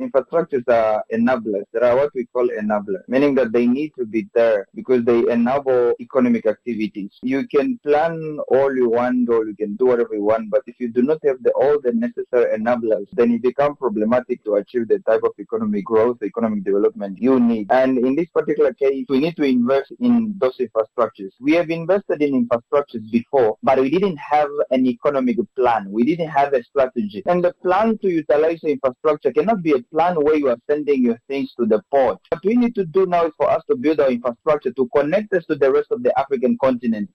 infrastructures are enablers. There are what we call enablers, meaning that they need to be there because they enable economic activities. You can plan all you want or you can do whatever you want, but if you do not have the, all the necessary enablers, then it becomes problematic to achieve the type of economic growth, economic development you need. And in this particular case, we need to invest in those infrastructures. We have invested in infrastructures before, but we didn't have an economic plan. We didn't have a strategy. And the plan to utilize the infrastructure cannot be a plan where you are sending your things to the port. What we need to do now is for us to build our infrastructure to connect us to the rest of the African continent.